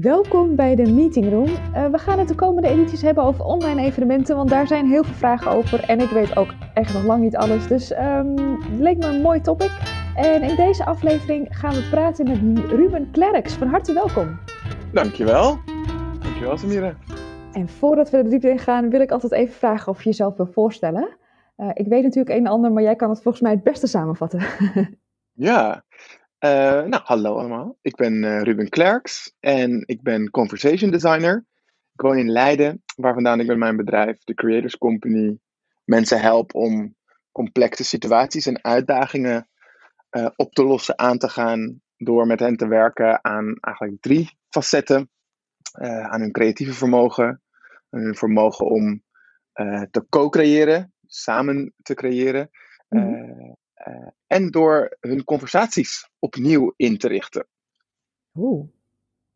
Welkom bij de Meeting Room. Uh, we gaan het de komende edities hebben over online evenementen, want daar zijn heel veel vragen over. En ik weet ook echt nog lang niet alles, dus um, het leek me een mooi topic. En in deze aflevering gaan we praten met Ruben Klerks. Van harte welkom. Dankjewel. Dankjewel, Samira. En voordat we er diep in gaan, wil ik altijd even vragen of je jezelf wil voorstellen. Uh, ik weet natuurlijk een en ander, maar jij kan het volgens mij het beste samenvatten. ja, uh, nou hallo allemaal. Ik ben uh, Ruben Klerks en ik ben conversation designer. Ik woon in Leiden, waar vandaan ik met mijn bedrijf, de Creators Company, mensen help om complexe situaties en uitdagingen op te lossen, aan te gaan, door met hen te werken aan eigenlijk drie facetten. aan hun creatieve vermogen, hun vermogen om te co-creëren, samen te creëren. Mm -hmm. En door hun conversaties opnieuw in te richten. Oeh,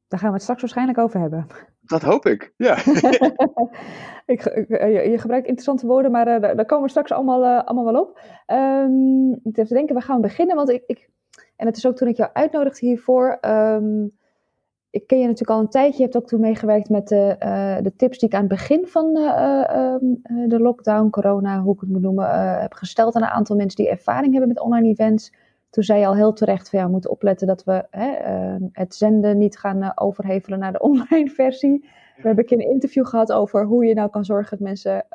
daar gaan we het straks waarschijnlijk over hebben. Dat hoop ik, ja. ik, je, gebruikt interessante woorden, maar uh, daar komen we straks allemaal, uh, allemaal wel op. Um, ik even denken, we gaan beginnen, want ik, ik, en het is ook toen ik jou uitnodigde hiervoor, um, ik ken je natuurlijk al een tijdje. Je hebt ook toen meegewerkt met de, uh, de tips die ik aan het begin van uh, uh, de lockdown, corona, hoe ik het moet noemen, heb gesteld aan een aantal mensen die ervaring hebben met online events. Toen zei je al heel terecht van ja, we moeten opletten dat we hè, het zenden niet gaan overhevelen naar de online versie. We hebben een een interview gehad over hoe je nou kan zorgen dat mensen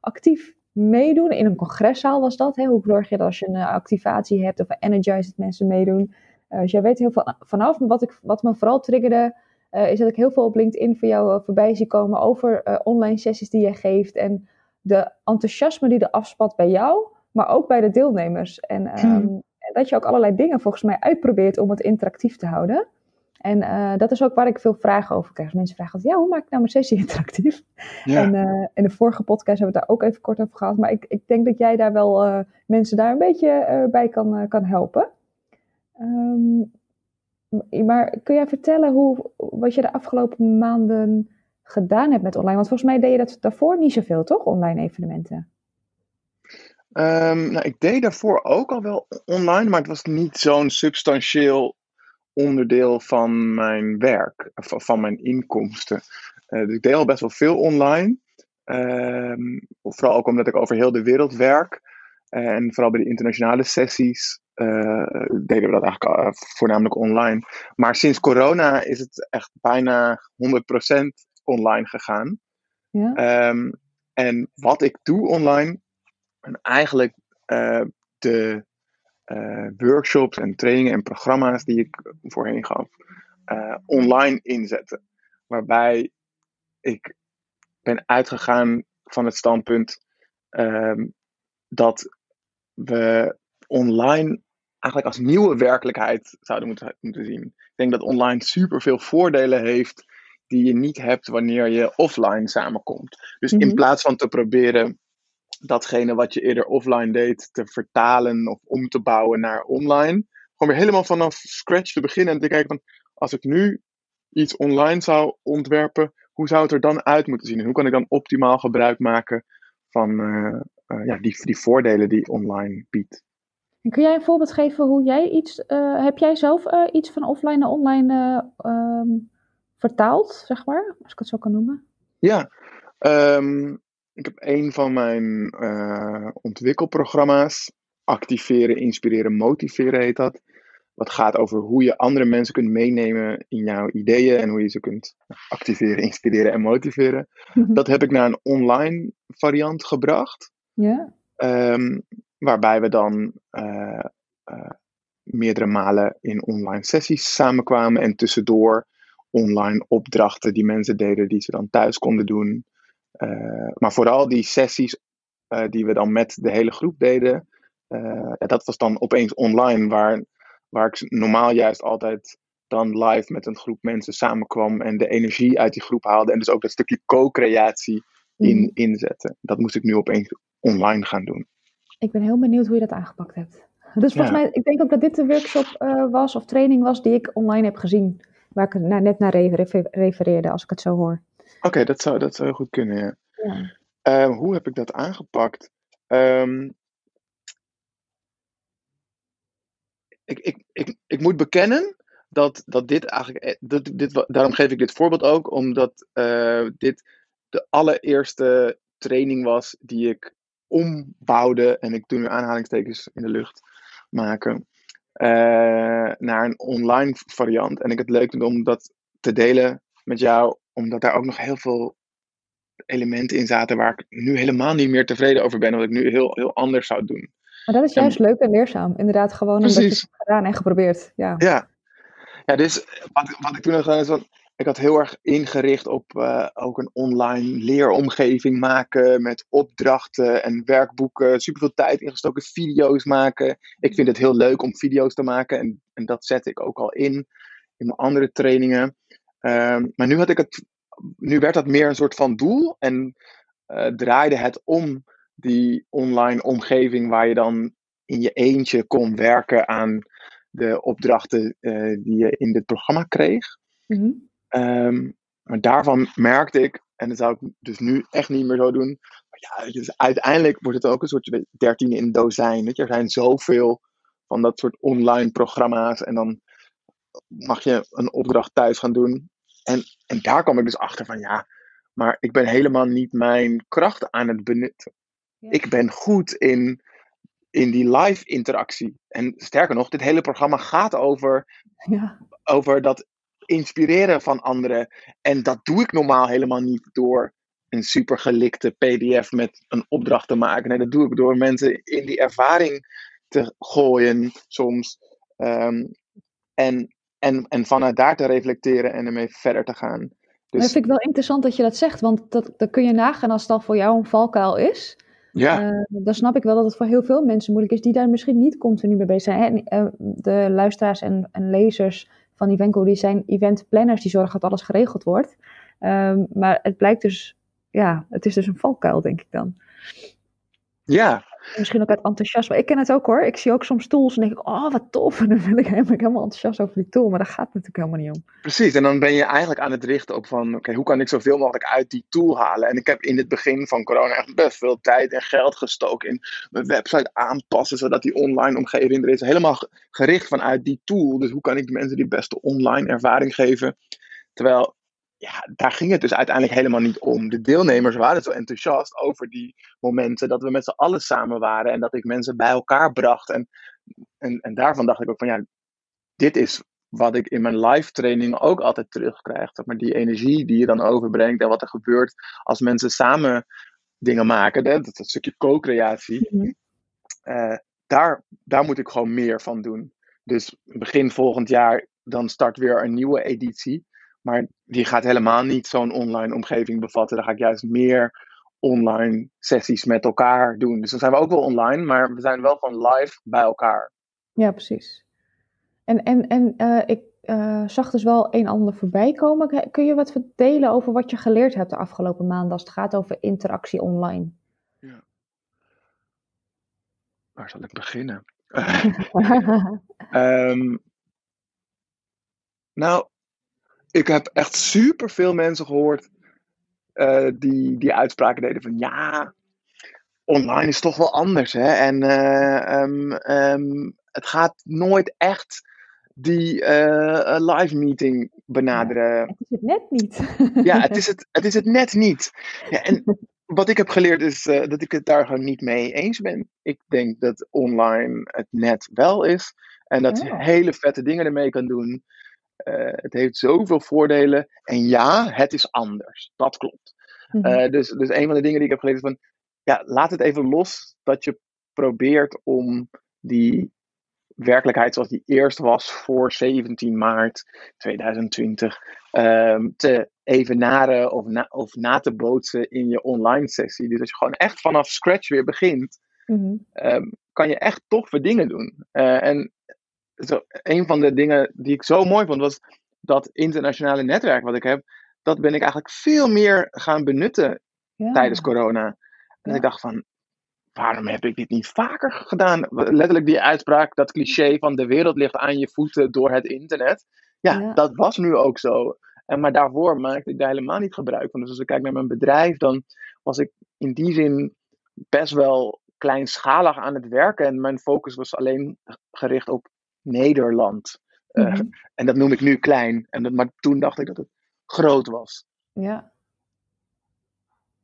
actief meedoen. In een congreszaal was dat. Hè? Hoe zorg je dat als je een activatie hebt of energize dat mensen meedoen. Uh, dus jij weet heel veel vanaf. Wat, ik, wat me vooral triggerde, uh, is dat ik heel veel op LinkedIn voor jou uh, voorbij zie komen over online sessies die je geeft. En de enthousiasme die er afspat bij jou, maar ook bij de deelnemers. En, um, en dat je ook allerlei dingen volgens mij uitprobeert om het interactief te houden. En dat is ook waar ik veel vragen over krijg. Mensen vragen altijd, ja, hoe maak ik nou mijn sessie interactief? Ja. En in de vorige podcast hebben we het daar ook even kort over gehad. Maar ik, ik denk dat jij daar wel mensen daar een beetje bij kan, kan helpen. Um, maar kun jij vertellen hoe, wat je de afgelopen maanden gedaan hebt met online? Want volgens mij deed je dat daarvoor niet zoveel, toch? Online evenementen. Um, nou, ik deed daarvoor ook al wel online, maar het was niet zo'n substantieel onderdeel van mijn werk, van mijn inkomsten. Uh, dus ik deed al best wel veel online. Um, vooral ook omdat ik over heel de wereld werk. En vooral bij de internationale sessies deden we dat eigenlijk uh, voornamelijk online. Maar sinds corona is het echt bijna 100% online gegaan. Ja. Um, en wat ik doe online, en eigenlijk uh, de workshops en trainingen en programma's die ik voorheen gaf, online inzetten. Waarbij ik ben uitgegaan van het standpunt um, dat we online eigenlijk als nieuwe werkelijkheid zouden moeten, moeten zien. Ik denk dat online super veel voordelen heeft die je niet hebt wanneer je offline samenkomt. Dus in mhm. plaats van te proberen datgene wat je eerder offline deed te vertalen of om te bouwen naar online, gewoon weer helemaal vanaf scratch te beginnen en te kijken van als ik nu iets online zou ontwerpen, hoe zou het er dan uit moeten zien? En hoe kan ik dan optimaal gebruik maken van uh, uh, ja, die, die voordelen die online biedt? Kun jij een voorbeeld geven hoe jij iets, uh, heb jij zelf uh, iets van offline naar online uh, vertaald, zeg maar, als ik het zo kan noemen? Ja, um, ik heb een van mijn ontwikkelprogramma's, activeren, inspireren, motiveren heet dat. Wat gaat over hoe je andere mensen kunt meenemen in jouw ideeën en hoe je ze kunt activeren, inspireren en motiveren. Dat heb ik naar een online variant gebracht. Ja. Um, waarbij we dan uh, uh, meerdere malen in online sessies samenkwamen en tussendoor online opdrachten die mensen deden die ze dan thuis konden doen. Uh, maar vooral die sessies die we dan met de hele groep deden, dat was dan opeens online, waar, waar ik normaal juist altijd dan live met een groep mensen samenkwam en de energie uit die groep haalde en dus ook dat stukje co-creatie in, mm. inzetten. Dat moest ik nu opeens online gaan doen. Ik ben heel benieuwd hoe je dat aangepakt hebt. Dus volgens mij, ik denk ook dat dit de workshop uh, was of training was die ik online heb gezien. Waar ik nou, net naar refereerde, als ik het zo hoor. Oké, okay, dat, zou, dat zou goed kunnen, ja. ja. Uh, hoe heb ik dat aangepakt? Um, ik, ik, ik, ik moet bekennen dat, dat dit eigenlijk, eh, dat, dit, daarom geef ik dit voorbeeld ook, omdat uh, dit de allereerste training was die ik ombouwde, en ik doe nu aanhalingstekens in de lucht maken, uh, naar een online variant. En ik het leuk vind om dat te delen met jou, omdat daar ook nog heel veel elementen in zaten waar ik nu helemaal niet meer tevreden over ben, wat ik nu heel, heel anders zou doen. Maar dat is juist leuk en leerzaam. Inderdaad, gewoon omdat je het gedaan en geprobeerd. Ja, ja. ja dus wat, wat ik toen had gedaan is, van, ik had heel erg ingericht op uh, ook een online leeromgeving maken met opdrachten en werkboeken. Super veel tijd ingestoken, video's maken. Ik vind het heel leuk om video's te maken en, en dat zet ik ook al in in mijn andere trainingen. Um, maar nu had ik het nu werd dat meer een soort van doel en uh, draaide het om die online omgeving waar je dan in je eentje kon werken aan de opdrachten uh, die je in dit programma kreeg. Mm um, maar daarvan merkte ik, en dat zou ik dus nu echt niet meer zo doen. Maar ja, dus uiteindelijk wordt het ook een soort 13 in dozijn. Weet je? Er zijn zoveel van dat soort online programma's. En dan mag je een opdracht thuis gaan doen. En, en daar kwam ik dus achter van ja, maar ik ben helemaal niet mijn kracht aan het benutten. Ik ben goed in, in die live interactie. En sterker nog, dit hele programma gaat over, ja. over dat inspireren van anderen. En dat doe ik normaal helemaal niet door een super gelikte PDF met een opdracht te maken. Nee, dat doe ik door mensen in die ervaring te gooien soms. Um, en, en, en vanuit daar te reflecteren en ermee verder te gaan. Dus... Dat vind ik wel interessant dat je dat zegt, want dat, dat kun je nagaan als het al voor jou een valkuil is. Ja. Uh, dan snap ik wel dat het voor heel veel mensen moeilijk is die daar misschien niet continu mee bezig zijn. Hè? Uh, de luisteraars en, en, lezers van Evenco, die zijn eventplanners, die zorgen dat alles geregeld wordt. Uh, maar het blijkt dus, ja, het is dus een valkuil, denk ik dan. Ja, Misschien ook uit enthousiasme. Ik ken het ook hoor. Ik zie ook soms tools en denk ik, oh wat tof. En dan ben ik helemaal enthousiast over die tool. Maar daar gaat het natuurlijk helemaal niet om. Precies. En dan ben je eigenlijk aan het richten op van, oké, hoe kan ik zoveel mogelijk uit die tool halen? En ik heb in het begin van corona echt best veel tijd en geld gestoken in mijn website aanpassen, zodat die online omgeving er is. Helemaal gericht vanuit die tool. Dus hoe kan ik mensen die beste online ervaring geven? Terwijl ja, daar ging het dus uiteindelijk helemaal niet om. De deelnemers waren zo enthousiast over die momenten dat we met z'n allen samen waren en dat ik mensen bij elkaar bracht. En, en, en daarvan dacht ik ook van ja, dit is wat ik in mijn live training ook altijd terugkrijg. Maar die energie die je dan overbrengt en wat er gebeurt als mensen samen dingen maken, hè, dat, dat stukje co-creatie, mhm. eh, daar, daar moet ik gewoon meer van doen. Dus begin volgend jaar, dan start weer een nieuwe editie. Maar die gaat helemaal niet zo'n online omgeving bevatten. Dan ga ik juist meer online sessies met elkaar doen. Dus dan zijn we ook wel online, maar we zijn wel van live bij elkaar. Ja, precies. En, en, en uh, ik uh, zag dus wel een ander voorbij komen. Kun je wat vertellen over wat je geleerd hebt de afgelopen maanden als het gaat over interactie online? Ja. Waar zal ik beginnen? um, nou, ik heb echt super veel mensen gehoord uh, die, die uitspraken deden van ja, online is toch wel anders. Hè? En uh, um, um, het gaat nooit echt die uh, live meeting benaderen. Het is het net niet. ja, het is het, het, is het net niet. Ja, en wat ik heb geleerd is dat ik het daar gewoon niet mee eens ben. Ik denk dat online het net wel is. En dat je hele vette dingen ermee kan doen. Uh, het heeft zoveel voordelen. En ja, het is anders. Dat klopt. Mhm. uh, dus, dus een van de dingen die ik heb geleerd is van, ja, laat het even los dat je probeert om die werkelijkheid zoals die eerst was voor 17 maart 2020 um, ehm, te evenaren of na, of na te bootsen in je online sessie. Dus als je gewoon echt vanaf scratch weer begint, mm um, kan je echt toffe dingen doen. Uh, en zo, een van de dingen die ik zo mooi vond, was dat internationale netwerk wat ik heb, dat ben ik eigenlijk veel meer gaan benutten tijdens corona. En ik dacht van, waarom heb ik dit niet vaker gedaan? Letterlijk die uitspraak, dat cliché van de wereld ligt aan je voeten door het internet. Ja, dat was nu ook zo. En, maar daarvoor maakte ik daar helemaal niet gebruik van. Dus als ik kijk naar mijn bedrijf, dan was ik in die zin best wel kleinschalig aan het werken. En mijn focus was alleen gericht op Nederland. Uh, En dat noem ik nu klein. En dat, maar toen dacht ik dat het groot was. Ja.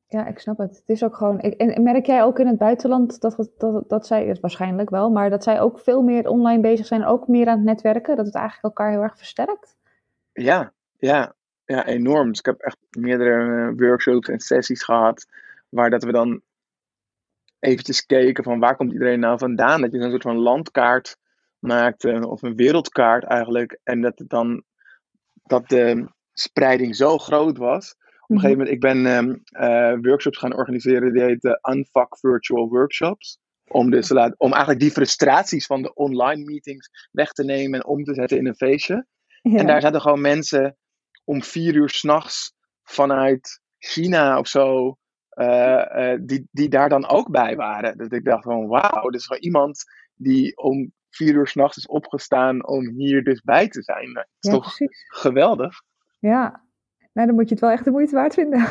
Ja, ik snap het. Het is ook gewoon. En merk jij ook in het buitenland dat, dat, dat zij, waarschijnlijk wel, maar dat zij ook veel meer online bezig zijn, ook meer aan het netwerken, dat het eigenlijk elkaar heel erg versterkt? Ja, ja, ja, enorm. Dus ik heb echt meerdere eh, workshops en sessies gehad, waar dat we dan eventjes keken van waar komt iedereen nou vandaan. Dat je een soort van landkaart maakt, of een wereldkaart eigenlijk, en dat het dan dat de spreiding zo groot was een gegeven moment, ik ben um, uh, workshops gaan organiseren, die heet Unfuck Virtual Workshops. Om, dus te laten, om eigenlijk die frustraties van de online meetings weg te nemen en om te zetten in een feestje. En daar zaten gewoon mensen om vier uur s'nachts vanuit China of zo, uh, uh, die, die daar dan ook bij waren. Dat ik dacht van wauw, er is gewoon iemand die om vier uur s'nachts is opgestaan om hier dus bij te zijn. Dat is ja, toch precies. geweldig? Ja, nou, dan moet je het wel echt de moeite waard vinden.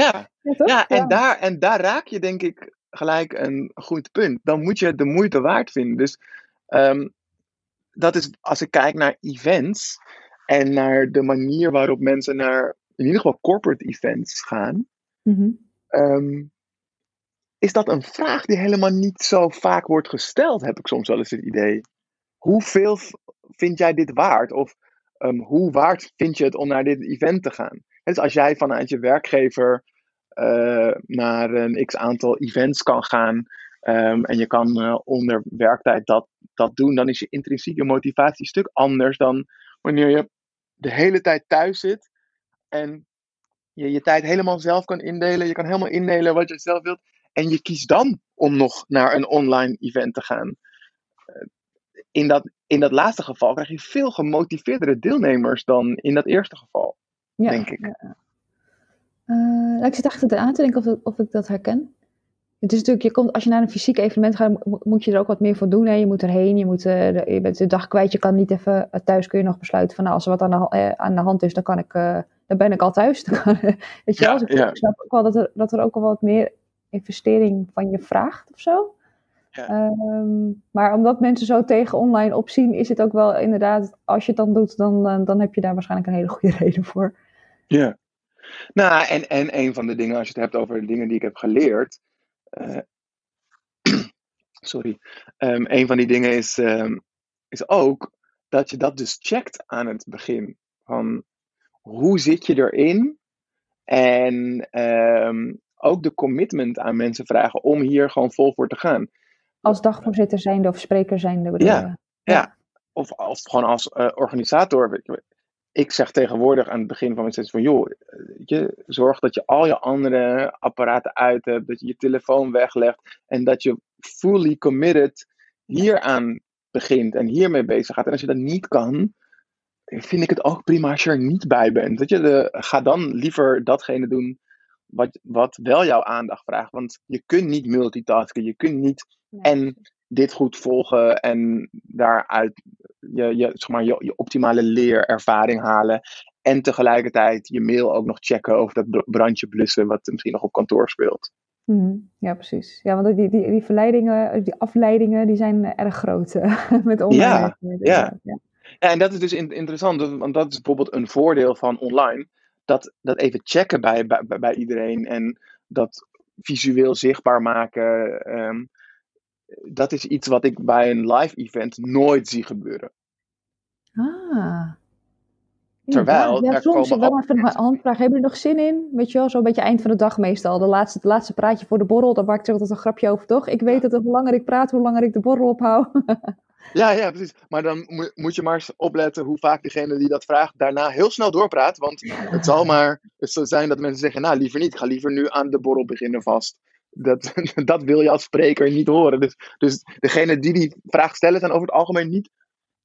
ja, ja, ja, en, Daar, en daar raak je denk ik gelijk een goed punt. Dan moet je het de moeite waard vinden. Dus um, dat is, als ik kijk naar events en naar de manier waarop mensen naar in ieder geval corporate events gaan, mm um, is dat een vraag die helemaal niet zo vaak wordt gesteld, heb ik soms wel eens het idee. Hoeveel vind jij dit waard? Of um, hoe waard vind je het om naar dit event te gaan? Dus als jij vanuit je werkgever uh, naar een x aantal events kan gaan um, en je kan uh, onder werktijd dat, dat doen, dan is je intrinsieke motivatie een stuk anders dan wanneer je de hele tijd thuis zit en je je tijd helemaal zelf kan indelen. Je kan helemaal indelen wat je zelf wilt. En je kiest dan om nog naar een online event te gaan. Uh, in dat, in dat laatste geval krijg je veel gemotiveerdere deelnemers dan in dat eerste geval, ja, denk ik. Ja. Uh, ik zit achter aan te denken of, of ik dat herken. Het is natuurlijk, je komt, als je naar een fysiek evenement gaat, moet je er ook wat meer voor doen. Hè? Je moet erheen, je, moet, uh, je bent de dag kwijt. Je kan niet even, uh, thuis kun je nog besluiten van nou, als er wat aan de, aan de hand is, dan, kan ik, dan ben ik al thuis. weet je wel? Dus ik, ja. ik snap ook wel dat er, dat er ook al wat meer investering van je vraagt of zo. Ehm, maar omdat mensen zo tegen online opzien, is het ook wel inderdaad, als je het dan doet, dan, dan heb je daar waarschijnlijk een hele goede reden voor. Ja. Nou, en, en een van de dingen, als je het hebt over de dingen die ik heb geleerd. Uh, sorry. Um, een van die dingen is, um, is ook dat je dat dus checkt aan het begin. Van hoe zit je erin? En ook de commitment aan mensen vragen om hier gewoon vol voor te gaan. Als dagvoorzitter zijnde of spreker zijnde bedoel ja, ja, ja. Of, of gewoon als uh, organisator. Ik zeg tegenwoordig aan het begin van mijn sessie van joh, je, zorg dat je al je andere apparaten uit hebt, dat je je telefoon weglegt en dat je fully committed hieraan begint en hiermee bezig gaat. En als je dat niet kan, vind ik het ook prima als je er niet bij bent. Dat je de, ga dan liever datgene doen wat, wat wel jouw aandacht vraagt. Want je kunt niet multitasken, je kunt niet en dit goed volgen en daaruit je, je, zeg maar, je, je optimale leerervaring halen. En tegelijkertijd je mail ook nog checken over dat brandje blussen wat misschien nog op kantoor speelt. Mhm. Ja, precies. Ja, want die, die, die verleidingen, die afleidingen, die zijn erg groot met online. Ja, ja. ja. En dat is dus interessant, want dat is bijvoorbeeld een voordeel van online. Dat, dat even checken bij, bij, bij iedereen en dat visueel zichtbaar maken. Ehm, dat is iets wat ik bij een live event nooit zie gebeuren. Ah. Terwijl. Ja, soms wel even een handvraag. Hebben jullie nog zin in? Weet je wel, zo'n beetje eind van de dag meestal. De laatste, de laatste praatje voor de borrel. Daar maak ik altijd een grapje over, toch? Ik weet dat hoe langer ik praat, hoe langer ik de borrel ophoud. ja, ja, precies. Maar dan moet je maar eens opletten hoe vaak degene die dat vraagt daarna heel snel doorpraat. Want het zal maar zal zijn dat mensen zeggen, nou liever niet. Ga liever nu aan de borrel beginnen vast dat, dat wil je als spreker niet horen. Dus, dus degene die die vraag stellen zijn over het algemeen niet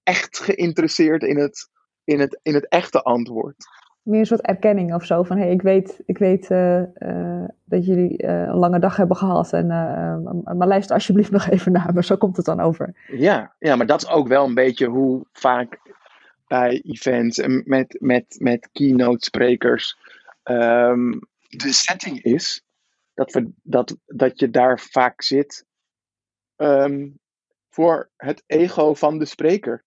echt geïnteresseerd in het, in het, in het echte antwoord. Meer een soort erkenning of zo van hé, hey, ik weet, ik weet uh, uh, dat jullie uh, een lange dag hebben gehad. En, maar luister alsjeblieft nog even naar me, zo komt het dan over. Ja, ja, maar dat is ook wel een beetje hoe vaak bij events en met, met, met keynote sprekers um, de setting is dat, we, dat, dat je daar vaak zit um, voor het ego van de spreker.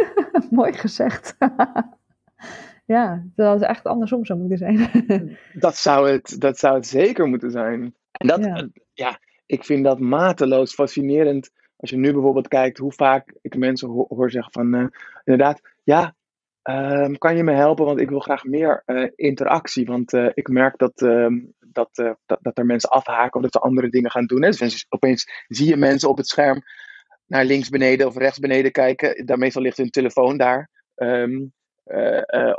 Mooi gezegd. ja, dat is echt andersom zou moeten zijn. dat, zou het, dat zou het zeker moeten zijn. En dat, ja. ja. ik vind dat mateloos fascinerend. Als je nu bijvoorbeeld kijkt hoe vaak ik mensen hoor zeggen van, uh, inderdaad, ja, uh, kan je me helpen? Want ik wil graag meer uh, interactie. Want uh, ik merk dat, ehm, dat, dat, dat, er mensen afhaken of dat ze andere dingen gaan doen. Hè? Dus opeens zie je mensen op het scherm naar links beneden of rechts beneden kijken. Daar meestal ligt hun telefoon daar. Um,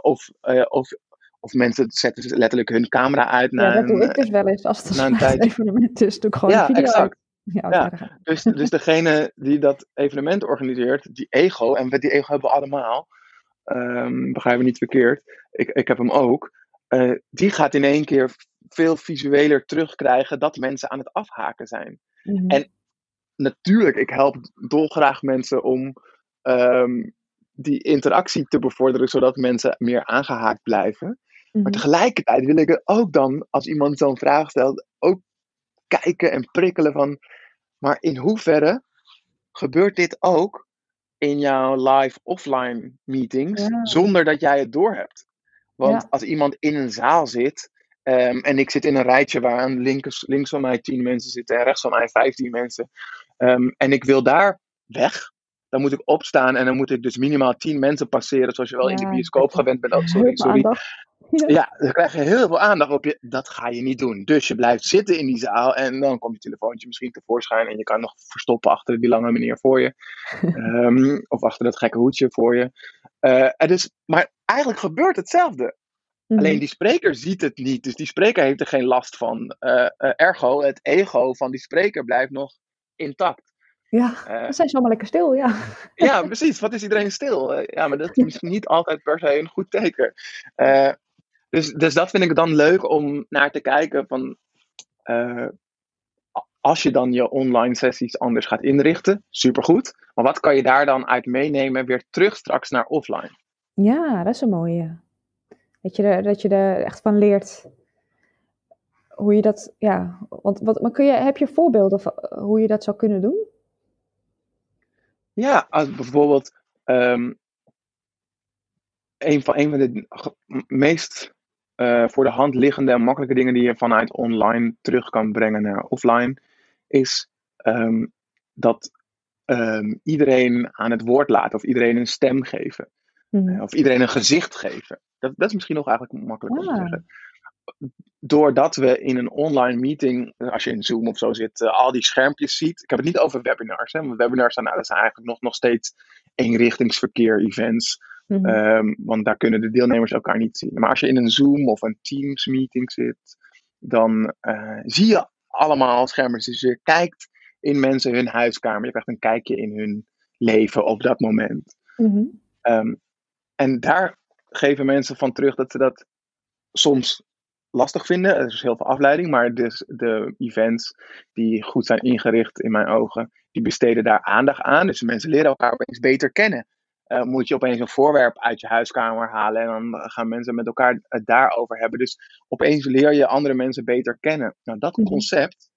of, of, of mensen zetten letterlijk hun camera uit. Ja, dat doe ik dus wel eens als het een evenement is. Doe ik gewoon ja, een video exact. Ja, ja. Dus, dus degene die dat evenement organiseert, die ego, en die ego hebben we allemaal, um, begrijp me niet verkeerd, ik, ik heb hem ook, uh, die gaat in één keer veel visueler terugkrijgen dat mensen aan het afhaken zijn. Mm -hmm. En natuurlijk, ik help dolgraag mensen om um, die interactie te bevorderen, zodat mensen meer aangehaakt blijven. Mm -hmm. Maar tegelijkertijd wil ik er ook dan, als iemand zo'n vraag stelt, ook kijken en prikkelen van, maar in hoeverre gebeurt dit ook in jouw live offline meetings ja. zonder dat jij het doorhebt? Want ja. als iemand in een zaal zit um, en ik zit in een rijtje waar aan links, links van mij 10 mensen zitten en rechts van mij 15 mensen um, en ik wil daar weg, dan moet ik opstaan en dan moet ik dus minimaal 10 mensen passeren, zoals je wel ja, in de bioscoop gewend bent. Oh, sorry, sorry. Ja. ja, dan krijg je heel veel aandacht op je. Dat ga je niet doen. Dus je blijft zitten in die zaal en dan komt je telefoontje misschien tevoorschijn en je kan nog verstoppen achter die lange meneer voor je. um, of achter dat gekke hoedje voor je. Uh, dus, maar eigenlijk gebeurt hetzelfde. Mm -hmm. Alleen die spreker ziet het niet. Dus die spreker heeft er geen last van. Uh, uh, ergo, het ego van die spreker blijft nog intact. Ja, dan zijn ze allemaal lekker stil, ja. Ja, precies. Wat is iedereen stil? ja, maar dat is misschien niet altijd per se een goed teken. Uh, dus, dus dat vind ik dan leuk om naar te kijken van uh, als je dan je online sessies anders gaat inrichten, supergoed. Maar wat kan je daar dan uit meenemen weer terug straks naar offline? Ja, dat is een mooie. Dat je er, dat je er echt van leert hoe je dat, ja, want wat, maar kun je, heb je voorbeelden van hoe je dat zou kunnen doen? Ja, als bijvoorbeeld um, een, van, een van de meest uh, voor de hand liggende en makkelijke dingen die je vanuit online terug kan brengen naar offline, is um, dat um, iedereen aan het woord laten of iedereen een stem geven. Mm. Uh, of iedereen een gezicht geven. Dat, dat is misschien nog eigenlijk makkelijk om te zeggen. Doordat we in een online meeting, als je in Zoom of zo zit, uh, al die schermpjes ziet. Ik heb het niet over webinars. Hè, want webinars zijn, nou, dat zijn eigenlijk nog, nog steeds eenrichtingsverkeer events. Mm-hmm. Um, want daar kunnen de deelnemers elkaar niet zien. Maar als je in een Zoom of een Teams meeting zit, dan uh, zie je allemaal schermen. Dus je kijkt in mensen hun huiskamer. Je krijgt een kijkje in hun leven op dat moment. Mm-hmm. Um, en daar geven mensen van terug dat ze dat soms lastig vinden. Er is heel veel afleiding, maar dus de events die goed zijn ingericht in mijn ogen, die besteden daar aandacht aan. Dus mensen leren elkaar opeens beter kennen. Uh, moet je opeens een voorwerp uit je huiskamer halen en dan gaan mensen met elkaar het daarover hebben. Dus opeens leer je andere mensen beter kennen. Nou, dat concept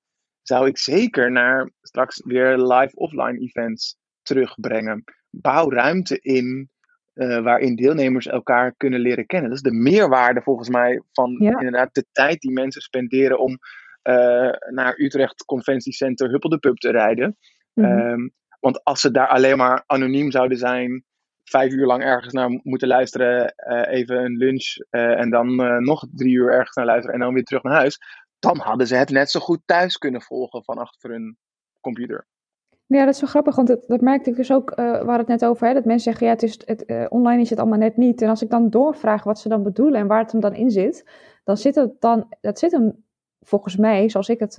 zou ik zeker naar straks weer live offline events terugbrengen. Bouw ruimte in uh, waarin deelnemers elkaar kunnen leren kennen. Dat is de meerwaarde volgens mij van ja. inderdaad de tijd die mensen spenderen om uh, naar Utrecht Conventiecenter Huppel de Pub te rijden. Mm-hmm. Um, want als ze daar alleen maar anoniem zouden zijn, vijf uur lang ergens naar moeten luisteren, uh, even een lunch en dan nog drie uur ergens naar luisteren en dan weer terug naar huis, dan hadden ze het net zo goed thuis kunnen volgen van achter hun computer. Ja, dat is wel grappig, want dat, dat merkte ik dus ook, we hadden het net over, hè, dat mensen zeggen, ja, het is, het, online is het allemaal net niet. En als ik dan doorvraag wat ze dan bedoelen en waar het hem dan in zit, dan zit het dan, dat zit hem volgens mij, zoals ik het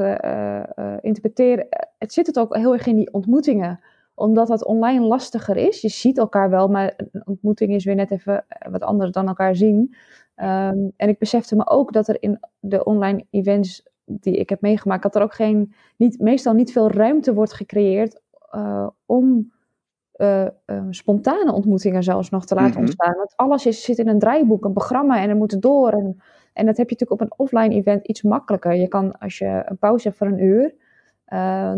interpreteer, het zit het ook heel erg in die ontmoetingen omdat dat online lastiger is. Je ziet elkaar wel, maar een ontmoeting is weer net even wat anders dan elkaar zien. Um, en ik besefte me ook dat er in de online events die ik heb meegemaakt, dat er ook geen, niet, meestal niet veel ruimte wordt gecreëerd uh, om uh, uh, spontane ontmoetingen zelfs nog te laten mm-hmm. ontstaan. Want alles is, zit in een draaiboek, een programma en er moet door. En, en dat heb je natuurlijk op een offline event iets makkelijker. Je kan, als je een pauze hebt voor een uur,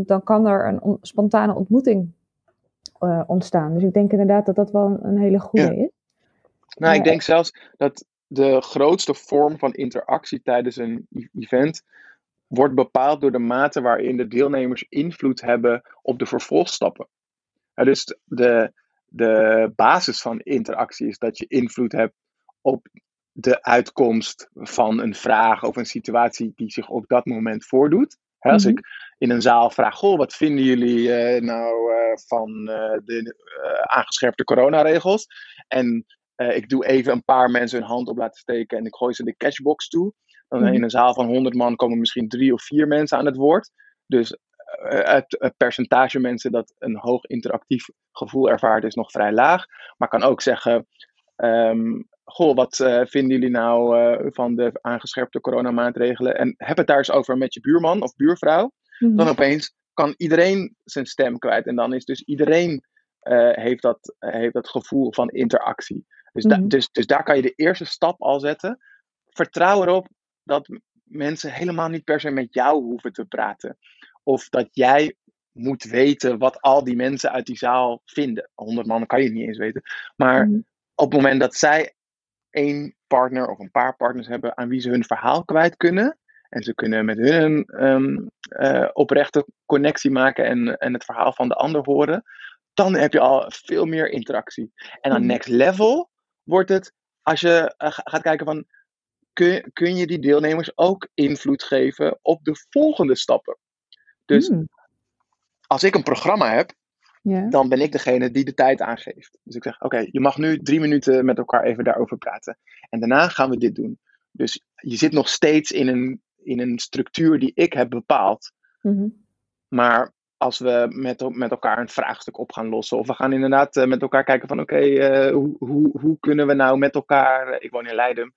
dan kan er een on, spontane ontmoeting ontstaan. Dus ik denk inderdaad dat dat wel een, een hele goede is. Nou, ik denk zelfs dat de grootste vorm van interactie tijdens een e-, event wordt bepaald door de mate waarin de deelnemers invloed hebben op de vervolgstappen. dus de, de basis van interactie is dat je invloed hebt op de uitkomst van een vraag of een situatie die zich op dat moment voordoet. als mhm. ik in een zaal vraag, goh, wat vinden jullie uh, nou uh, van uh, de aangescherpte coronaregels? En ik doe even een paar mensen hun hand op laten steken en ik gooi ze de cashbox toe. Dan mhm. in een zaal van 100 man komen misschien drie of vier mensen aan het woord. Dus het, het, percentage mensen dat een hoog interactief gevoel ervaart is nog vrij laag. Maar kan ook zeggen, um, goh, wat uh, vinden jullie nou uh, van de aangescherpte coronamaatregelen? En heb het daar eens over met je buurman of buurvrouw. Mm. Dan opeens kan iedereen zijn stem kwijt. En dan is dus iedereen uh, heeft, dat, heeft dat gevoel van interactie. Dus, mm. dus, dus daar kan je de eerste stap al zetten. Vertrouw erop dat mensen helemaal niet per se met jou hoeven te praten. Of dat jij moet weten wat al die mensen uit die zaal vinden. 100 man kan je niet eens weten. Maar mm. op het moment dat zij één partner of een paar partners hebben aan wie ze hun verhaal kwijt kunnen. En ze kunnen met hun um, uh, oprechte connectie maken en, en het verhaal van de ander horen. Dan heb je al veel meer interactie. En dan mhm. next level wordt het als je uh, gaat kijken van. Kun, kun je die deelnemers ook invloed geven op de volgende stappen? Dus mm. als ik een programma heb, dan ben ik degene die de tijd aangeeft. Dus ik zeg: Oké, je mag nu drie minuten met elkaar even daarover praten. En daarna gaan we dit doen. Dus je zit nog steeds in een, in een structuur die ik heb bepaald. Mhm. Maar als we met, met elkaar een vraagstuk op gaan lossen. Of we gaan inderdaad uh, met elkaar kijken van oké, uh, hoe, hoe, hoe kunnen we nou met elkaar, ik woon in Leiden,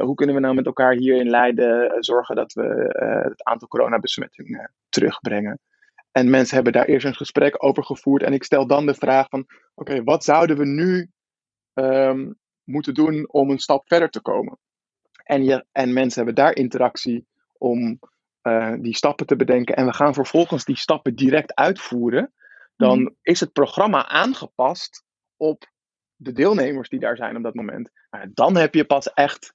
hoe kunnen we nou met elkaar hier in Leiden zorgen dat we het aantal coronabesmettingen terugbrengen. En mensen hebben daar eerst een gesprek over gevoerd. En ik stel dan de vraag van, oké, wat zouden we nu um, moeten doen om een stap verder te komen? En, en mensen hebben daar interactie om uh, die stappen te bedenken. En we gaan vervolgens die stappen direct uitvoeren. Dan mhm. is het programma aangepast op de deelnemers die daar zijn op dat moment. Maar dan heb je pas echt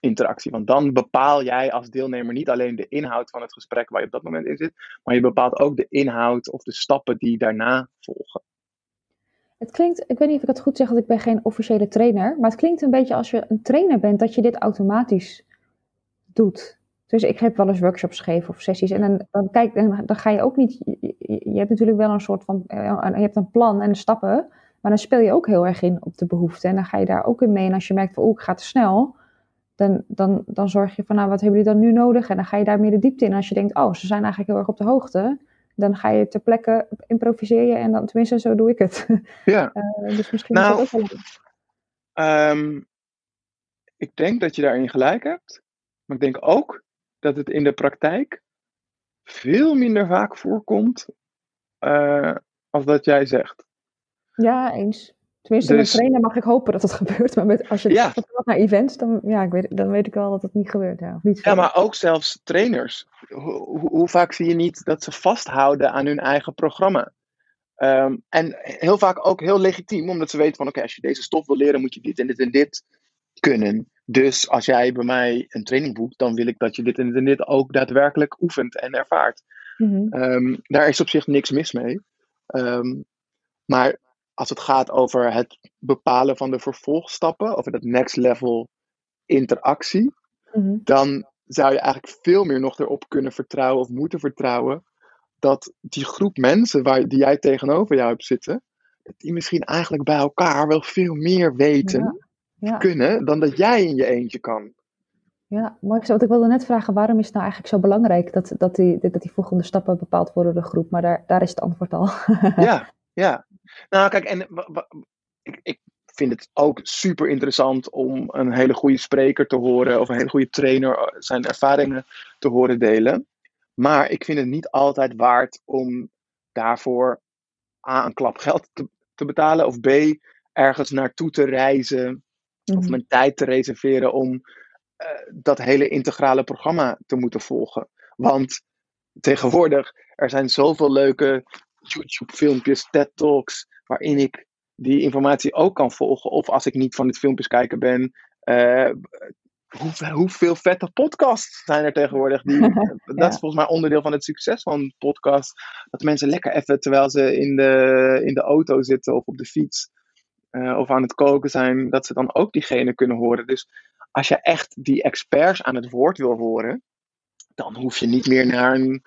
interactie. Want dan bepaal jij als deelnemer niet alleen de inhoud van het gesprek waar je op dat moment in zit, maar je bepaalt ook de inhoud of de stappen die daarna volgen. Het klinkt, ik weet niet of ik het goed zeg, want ik ben geen officiële trainer, maar het klinkt een beetje als je een trainer bent, dat je dit automatisch doet. Dus ik heb wel eens workshops gegeven of sessies en dan, dan, kijk, dan, dan ga je ook niet, je, je, hebt natuurlijk wel een soort van, eh, je hebt een plan en stappen, maar dan speel je ook heel erg in op de behoeften en dan ga je daar ook in mee en als je merkt van, oeh, ik ga te snel, dan, dan, dan zorg je van, nou, wat hebben jullie dan nu nodig? En dan ga je daar meer de diepte in. En als je denkt, oh, ze zijn eigenlijk heel erg op de hoogte, dan ga je ter plekke improviseer je en dan, tenminste, zo doe ik het. Ja. Uh, dus misschien nou, is dat ook wel um, Ik denk dat je daarin gelijk hebt, maar ik denk ook dat het in de praktijk veel minder vaak voorkomt uh, als dat jij zegt. Ja, eens. Tenminste, dus, met trainen mag ik hopen dat het gebeurt. Maar met, als je ja. gaat naar events, dan, ja, ik weet, dan weet ik wel dat het niet gebeurt. Ja, niet ja maar ook zelfs trainers. Hoe, hoe, vaak zie je niet dat ze vasthouden aan hun eigen programma? Um, en heel vaak ook heel legitiem, omdat ze weten van oké, als je deze stof wil leren, moet je dit en dit en dit kunnen. Dus als jij bij mij een training boekt, dan wil ik dat je dit en dit en dit ook daadwerkelijk oefent en ervaart. Mm -hmm. um, daar is op zich niks mis mee. Um, maar als het gaat over het bepalen van de vervolgstappen, over dat next level interactie, mhm. dan zou je eigenlijk veel meer nog erop kunnen vertrouwen of moeten vertrouwen dat die groep mensen waar, die jij tegenover jou hebt zitten, dat die misschien eigenlijk bij elkaar wel veel meer weten ja, kunnen dan dat jij in je eentje kan. Ja, maar ik, ik wilde net vragen, waarom is het nou eigenlijk zo belangrijk dat, dat, die, dat die volgende stappen bepaald worden door de groep? Maar daar, daar is het antwoord al. ja, ja, nou kijk, en ik, ik vind het ook super interessant om een hele goede spreker te horen of een hele goede trainer eh, zijn ervaringen te horen delen. Maar ik vind het niet altijd waard om daarvoor A, een klap geld te, te betalen of B, ergens naartoe te reizen of mhm. mijn tijd te reserveren om uh, dat hele integrale programma te moeten volgen. Want tegenwoordig, er zijn zoveel leuke YouTube-filmpjes, TED-talks, waarin ik die informatie ook kan volgen. Of als ik niet van het filmpjes kijken ben, uh, hoe, hoeveel vette podcasts zijn er tegenwoordig? Die, dat is volgens mij onderdeel van het succes van podcasts. Dat mensen lekker even, terwijl ze in de, in de auto zitten of op de fiets uh, of aan het koken zijn, dat ze dan ook diegene kunnen horen. Dus als je echt die experts aan het woord wil horen, dan hoef je niet meer naar een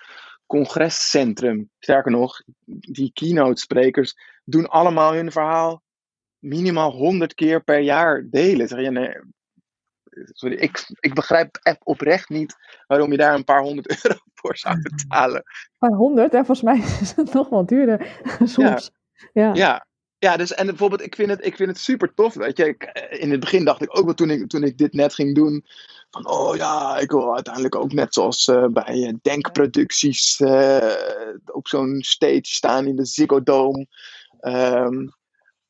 congrescentrum. Sterker nog, die keynote sprekers doen allemaal hun verhaal minimaal 100 keer per jaar delen. Zeg je, nee, sorry, ik, ik begrijp echt oprecht niet waarom je daar een paar honderd euro voor zou betalen. Een paar honderd, en volgens mij is het nog wel duurder soms. Ja. ja. ja. Dus en bijvoorbeeld, ik vind het, ik vind het super tof. Weet je, ik, eh, in het begin dacht ik ook wel toen ik, toen ik dit net ging doen. Van oh ja, ik wil uiteindelijk ook net zoals uh, bij uh, denkproducties uh, op zo'n stage staan in de Ziggo Dome. Um,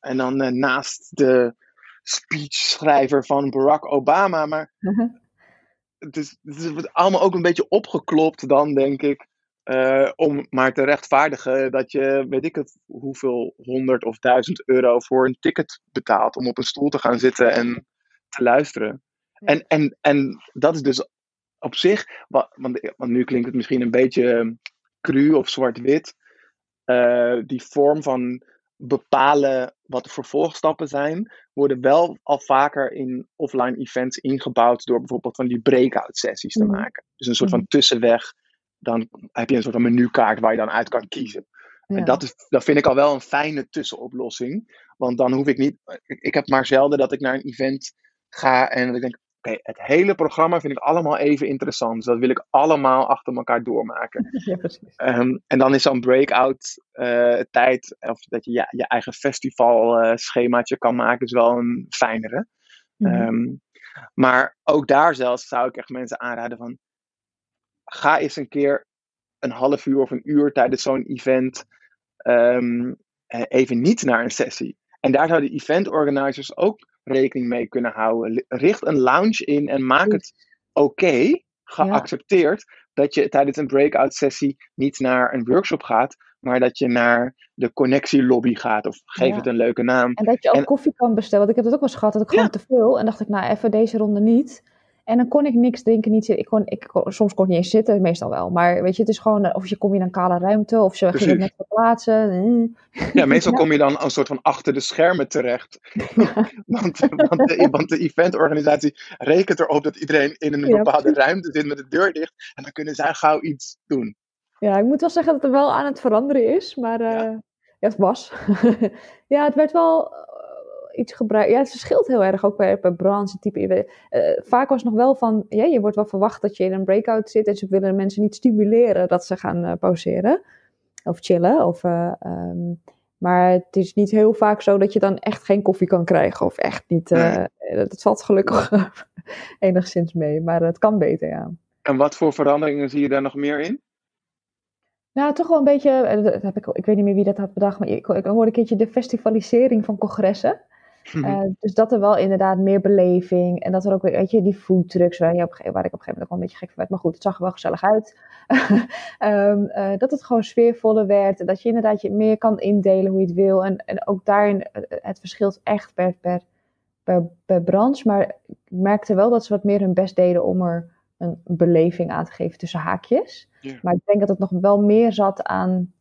en dan naast de speechschrijver van Barack Obama. Maar uh-huh. het, is, het wordt allemaal ook een beetje opgeklopt dan, denk ik. Uh, om maar te rechtvaardigen dat je, weet ik het, hoeveel honderd of duizend euro voor een ticket betaalt om op een stoel te gaan zitten en te luisteren. En, en, en dat is dus op zich, want, want nu klinkt het misschien een beetje cru of zwart-wit, uh, die vorm van bepalen wat de vervolgstappen zijn, worden wel al vaker in offline events ingebouwd door bijvoorbeeld van die breakout sessies te mhm. maken. Dus een soort van mhm. tussenweg, dan heb je een soort van menukaart waar je dan uit kan kiezen. En dat, is, dat vind ik al wel een fijne tussenoplossing. Want dan hoef ik niet. Ik, heb maar zelden dat ik naar een event ga en dat ik denk: oké, het hele programma vind ik allemaal even interessant. Dus dat wil ik allemaal achter elkaar doormaken. Ja, precies. Ehm, en dan is zo'n breakout uh, tijd, of dat je ja, je eigen festival uh, schemaatje kan maken, is wel een fijnere. Mhm. Ehm, maar ook daar zelfs zou ik echt mensen aanraden van, ga eens een keer een half uur of een uur tijdens zo'n event um, even niet naar een sessie. En daar zouden event organizers ook rekening mee kunnen houden. Richt een lounge in en maak het oké, geaccepteerd, dat je tijdens een breakout sessie niet naar een workshop gaat, maar dat je naar de connectielobby gaat of geef het een leuke naam. En dat je ook koffie kan bestellen, want ik heb het ook wel eens gehad dat ik gewoon te veel en dacht ik, nou even deze ronde niet. En dan kon ik niks drinken, niet Ik kon, ik soms kon ik niet eens zitten, meestal wel. Maar weet je, het is gewoon, eh, of je kom je in een kale ruimte, of ze gingen net verplaatsen. Eh. Ja, meestal kom je dan een soort van achter de schermen terecht. want, want, de, want de eventorganisatie rekent erop dat iedereen in een bepaalde ruimte zit met de deur dicht. En dan kunnen zij gauw iets doen. Ja, ik moet wel zeggen dat het wel aan het veranderen is, maar uh, ja. het was. ja, het werd wel iets gebruikt. Ja, het verschilt heel erg ook per, per branche, type. Uh, vaak was het nog wel van, ja, je wordt wel verwacht dat je in een breakout zit en ze willen mensen niet stimuleren dat ze gaan uh, pauzeren of chillen. Of, uh, um, maar het is niet heel vaak zo dat je dan echt geen koffie kan krijgen of echt niet. dat valt gelukkig enigszins mee, maar het kan beter, ja. En wat voor veranderingen zie je daar nog meer in? Nou, toch wel een beetje, dat heb ik, ik weet niet meer wie dat had bedacht, maar ik, ik hoorde een keertje de festivalisering van congressen. Mhm. Eh, dus dat er wel inderdaad meer beleving. En dat er ook, weet je, die foodtrucks, waar, je op, waar ik op een gegeven moment ook wel een beetje gek van werd. Maar goed, het zag er wel gezellig uit. um, uh, dat het gewoon sfeervoller werd. Dat je inderdaad je meer kan indelen hoe je het wil. En, en ook daarin, eh, het verschilt echt per, per, per, per branche. Maar ik merkte wel dat ze wat meer hun best deden om er een beleving aan te geven tussen haakjes. Maar ik denk dat het nog wel meer zat aan,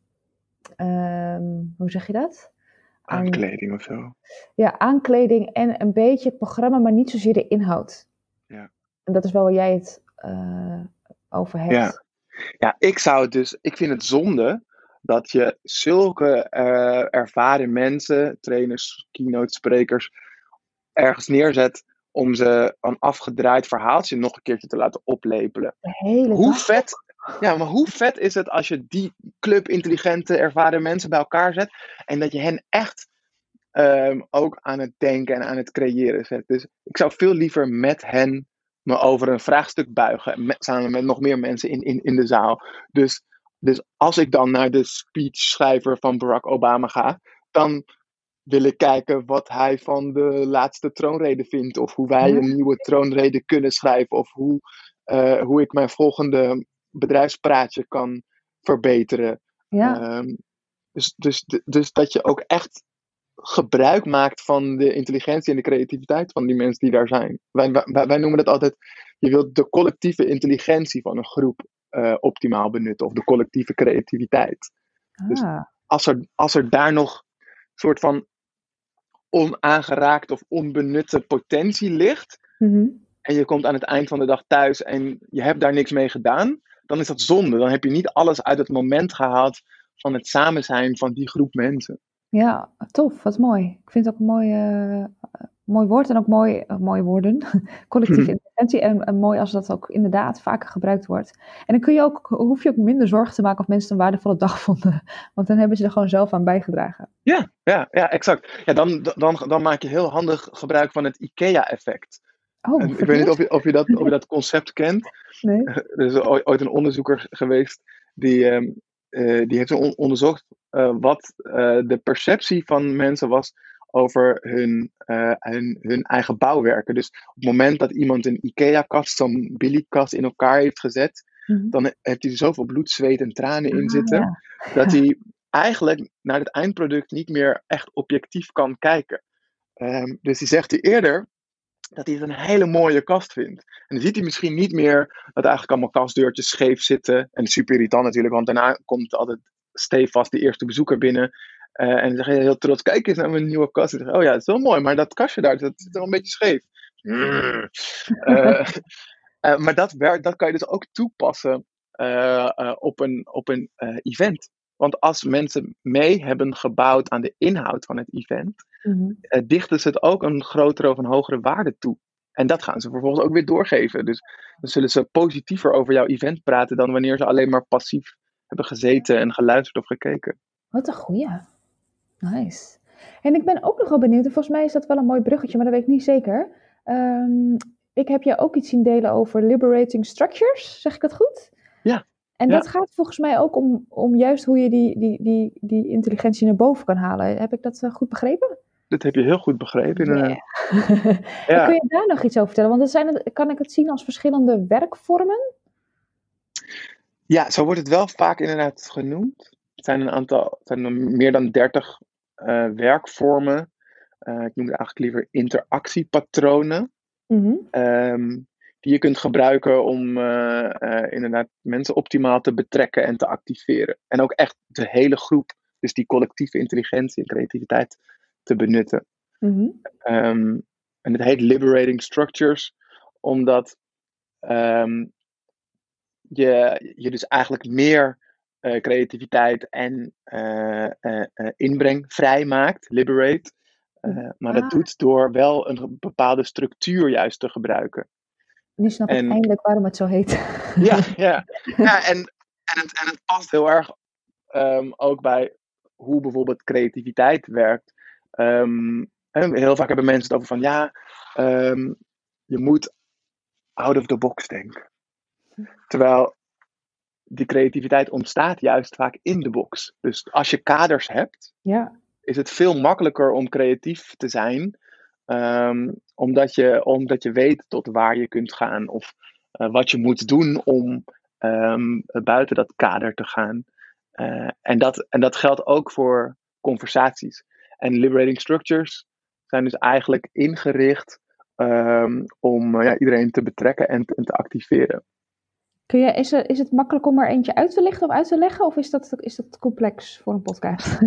um, hoe zeg je dat? Aankleding of zo. Ja, aankleding en een beetje het programma, maar niet zozeer de inhoud. Ja. En dat is wel waar jij het uh, over hebt. Ja. ja, ik zou het dus, ik vind het zonde dat je zulke uh, ervaren mensen, trainers, keynote sprekers, ergens neerzet om ze een afgedraaid verhaaltje nog een keertje te laten oplepelen. Hoe vet ja, maar hoe vet is het als je die club intelligente, ervaren mensen bij elkaar zet en dat je hen echt um, ook aan het denken en aan het creëren zet. Dus ik zou veel liever met hen me over een vraagstuk buigen, met, samen met nog meer mensen in, in, in de zaal. Dus, dus als ik dan naar de speechschrijver van Barack Obama ga, dan wil ik kijken wat hij van de laatste troonrede vindt. Of hoe wij een nieuwe troonrede kunnen schrijven. Of hoe, uh, hoe ik mijn volgende bedrijfspraatje kan verbeteren. Ja. Um, Dus, dus, dus dat je ook echt gebruik maakt van de intelligentie en de creativiteit van die mensen die daar zijn. Wij, wij, wij noemen dat altijd, je wilt de collectieve intelligentie van een groep uh, optimaal benutten, of de collectieve creativiteit. Dus ah. Dus als er, als er daar nog een soort van onaangeraakt of onbenutte potentie ligt, mm en je komt aan het eind van de dag thuis en je hebt daar niks mee gedaan, dan is dat zonde. Dan heb je niet alles uit het moment gehaald van het samen zijn van die groep mensen. Ja, tof. Wat mooi. Ik vind het ook een mooi, uh, mooi woord en ook mooi, uh, mooie woorden. Collectieve intelligentie. En, en, mooi als dat ook inderdaad vaker gebruikt wordt. En dan kun je ook, hoef je ook minder zorgen te maken of mensen een waardevolle dag vonden. Want dan hebben ze er gewoon zelf aan bijgedragen. Ja, ja, ja exact. Ja, dan, dan, dan maak je heel handig gebruik van het IKEA-effect. Oh, ik weet niet of je, of, je dat, of je dat concept kent. Nee. Er is ooit een onderzoeker geweest die, um, uh, die heeft onderzocht uh, wat uh, de perceptie van mensen was over hun, hun, hun, eigen bouwwerken. Dus op het moment dat iemand een IKEA-kast, zo'n Billy-kast in elkaar heeft gezet, mm dan heeft hij zoveel bloed, zweet en tranen in ah, zitten, dat hij eigenlijk naar het eindproduct niet meer echt objectief kan kijken. Um, dus hij zegt hij eerder, dat hij het een hele mooie kast vindt. En dan ziet hij misschien niet meer dat eigenlijk allemaal kastdeurtjes scheef zitten. En super irritant natuurlijk, want daarna komt altijd stevast de eerste bezoeker binnen. Uh, en dan zeg je heel trots, kijk eens naar mijn nieuwe kast. En zeg, oh ja, het is wel mooi, maar dat kastje daar, dat zit wel een beetje scheef. Mm. Uh, uh, maar dat, werkt, dat kan je dus ook toepassen op een, op een event. Want als mensen mee hebben gebouwd aan de inhoud van het event, mm dichten ze het ook een grotere of een hogere waarde toe. En dat gaan ze vervolgens ook weer doorgeven. Dus dan zullen ze positiever over jouw event praten dan wanneer ze alleen maar passief hebben gezeten en geluisterd of gekeken. Wat een goeie. Nice. En ik ben ook nog wel benieuwd, en volgens mij is dat wel een mooi bruggetje, maar dat weet ik niet zeker. Um, ik heb je ook iets zien delen over liberating structures, zeg ik dat goed? Ja. En dat gaat volgens mij ook om, om juist hoe je die, die, die, die intelligentie naar boven kan halen. Heb ik dat eh, goed begrepen? Dat heb je heel goed begrepen. Yeah. ja. Kun je daar nog iets over vertellen? Want dat zijn, kan ik het zien als verschillende werkvormen? Ja, zo wordt het wel vaak inderdaad genoemd. Het zijn een aantal, het zijn meer dan dertig uh, werkvormen. Uh, ik noem het eigenlijk liever interactiepatronen. Mm um, die je kunt gebruiken om uh, inderdaad mensen optimaal te betrekken en te activeren. En ook echt de hele groep, dus die collectieve intelligentie en creativiteit, te benutten. Mm um, en het heet Liberating Structures, omdat um, je, je dus eigenlijk meer uh, creativiteit en inbreng vrijmaakt, liberate. maar dat ah. doet door wel een bepaalde structuur juist te gebruiken. Nu snap ik eindelijk waarom het zo heet. Ja, ja. ja en, en, het, en het past heel erg um, ook bij hoe bijvoorbeeld creativiteit werkt. Um, heel vaak hebben mensen het over van ja, um, je moet out of the box denken. Terwijl die creativiteit ontstaat juist vaak in de box. Dus als je kaders hebt, ja. is het veel makkelijker om creatief te zijn. Um, omdat, je, omdat je weet tot waar je kunt gaan of uh, wat je moet doen om um, buiten dat kader te gaan. Uh, en, dat, en dat geldt ook voor conversaties. En liberating structures zijn dus eigenlijk ingericht um, om uh, ja, iedereen te betrekken en, en te activeren. Kun je, is, er, is het makkelijk om er eentje uit te lichten of uit te leggen? Of is dat, is dat complex voor een podcast?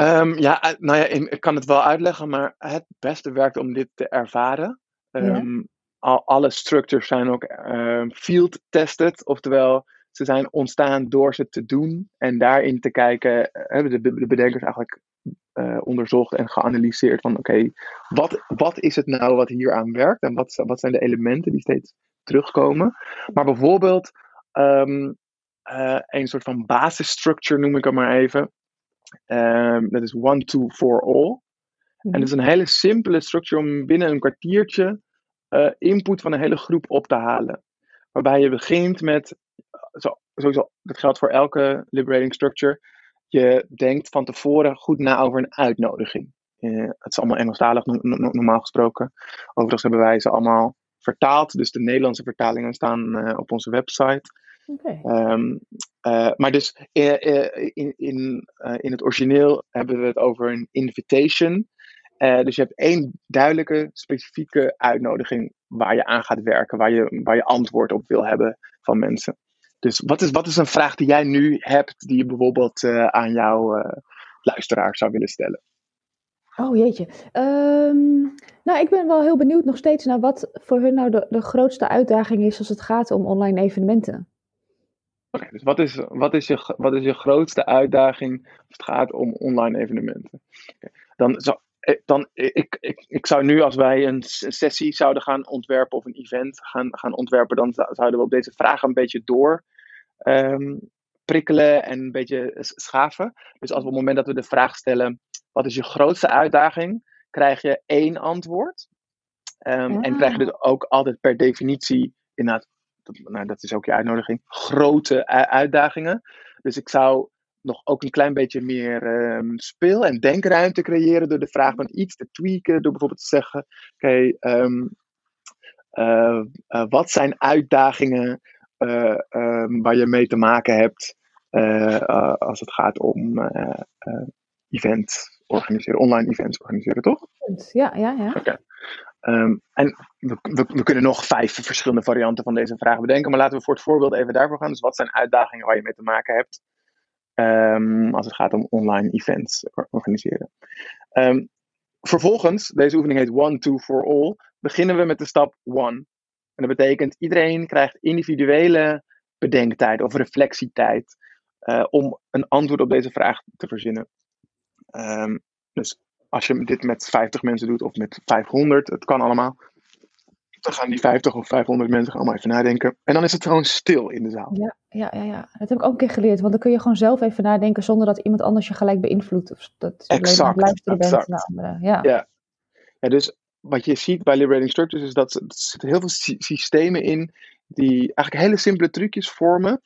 um, ja, eh, nou ja, ik kan het wel uitleggen, maar het beste werkt om dit te ervaren. Um, al, alle structures zijn ook um, field tested, oftewel ze zijn ontstaan door ze te doen en daarin te kijken, eh, hebben de, de bedenkers eigenlijk uh, onderzocht en geanalyseerd van oké, wat, wat is het nou wat hier aan werkt en wat, wat zijn de elementen die steeds terugkomen. Maar bijvoorbeeld um, uh, een soort van basisstructure noem ik het maar even. Um, dat is one, two, for all. En dat is een hele simpele structure om binnen een kwartiertje uh, input van een hele groep op te halen. Waarbij je begint met, zo, sowieso, dat geldt voor elke liberating structure. Je denkt van tevoren goed na over een uitnodiging. Uh, het is allemaal Engelstalig normaal gesproken. Overigens hebben wij ze allemaal vertaald. Dus de Nederlandse vertalingen staan uh, op onze website. Ehm, eh, maar dus in, in, in, in het origineel hebben we het over een invitation. Eh, dus je hebt één duidelijke, specifieke uitnodiging waar je aan gaat werken, waar je, waar je antwoord op wil hebben van mensen. Dus wat is, wat is een vraag die jij nu hebt, die je bijvoorbeeld eh, aan jouw luisteraar zou willen stellen? Oh jeetje. Um, nou, ik ben wel heel benieuwd nog steeds naar wat voor hun nou de, grootste uitdaging is als het gaat om online evenementen. Oké, dus wat is, wat, is je, wat is je grootste uitdaging als het gaat om online evenementen? Dan zou eh, dan, eh, ik, ik, ik zou nu, als wij een sessie zouden gaan ontwerpen of een event gaan, gaan ontwerpen, dan zouden we op deze vragen een beetje door um, prikkelen en een beetje schaven. Dus als we op het moment dat we de vraag stellen, wat is je grootste uitdaging, krijg je één antwoord. Um, En krijg je dus ook altijd per definitie, inderdaad, dat, nou, dat is ook je uitnodiging, grote uitdagingen. Dus ik zou nog ook een klein beetje meer um, speel- en denkruimte creëren door de vraag van iets te tweaken. Door bijvoorbeeld te zeggen: oké, um, uh, uh, wat zijn uitdagingen uh, um, waar je mee te maken hebt als het gaat om events organiseren, online events organiseren, toch? Ja, ja, ja. Oké. Okay. Um, en we, we, we, kunnen nog vijf verschillende varianten van deze vraag bedenken, maar laten we voor het voorbeeld even daarvoor gaan. Dus wat zijn uitdagingen waar je mee te maken hebt? Um, als het gaat om online events organiseren. Um, vervolgens, deze oefening heet One, Two, For All, beginnen we met de stap One. En dat betekent iedereen krijgt individuele bedenktijd of reflectietijd uh, om een antwoord op deze vraag te verzinnen. Um, dus als je dit met 50 mensen doet of met 500, het kan allemaal. Dan gaan die 50 of 500 mensen allemaal even nadenken. En dan is het gewoon stil in de zaal. Ja, ja, ja, ja. Dat heb ik ook een keer geleerd. Want dan kun je gewoon zelf even nadenken zonder dat iemand anders je gelijk beïnvloedt. Of dat je exact, luisteren exact. bent naar anderen. Ja. ja. Ja, dus wat je ziet bij Liberating Structures is dat er zitten heel veel sy systemen in die eigenlijk hele simpele trucjes vormen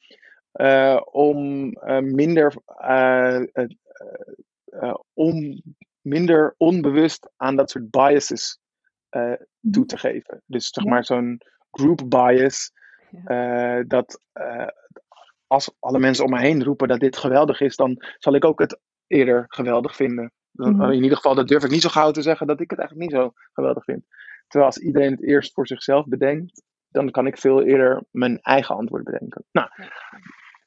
uh, om uh, minder, uh, om minder onbewust aan dat soort biases uh, toe te geven. Dus zeg maar zo'n group bias, uh, dat als alle mensen om me heen roepen dat dit geweldig is, dan zal ik ook het eerder geweldig vinden. Dan, Mhm. In ieder geval, dat durf ik niet zo gauw te zeggen dat ik het eigenlijk niet zo geweldig vind. Terwijl als iedereen het eerst voor zichzelf bedenkt, dan kan ik veel eerder mijn eigen antwoord bedenken. Nou,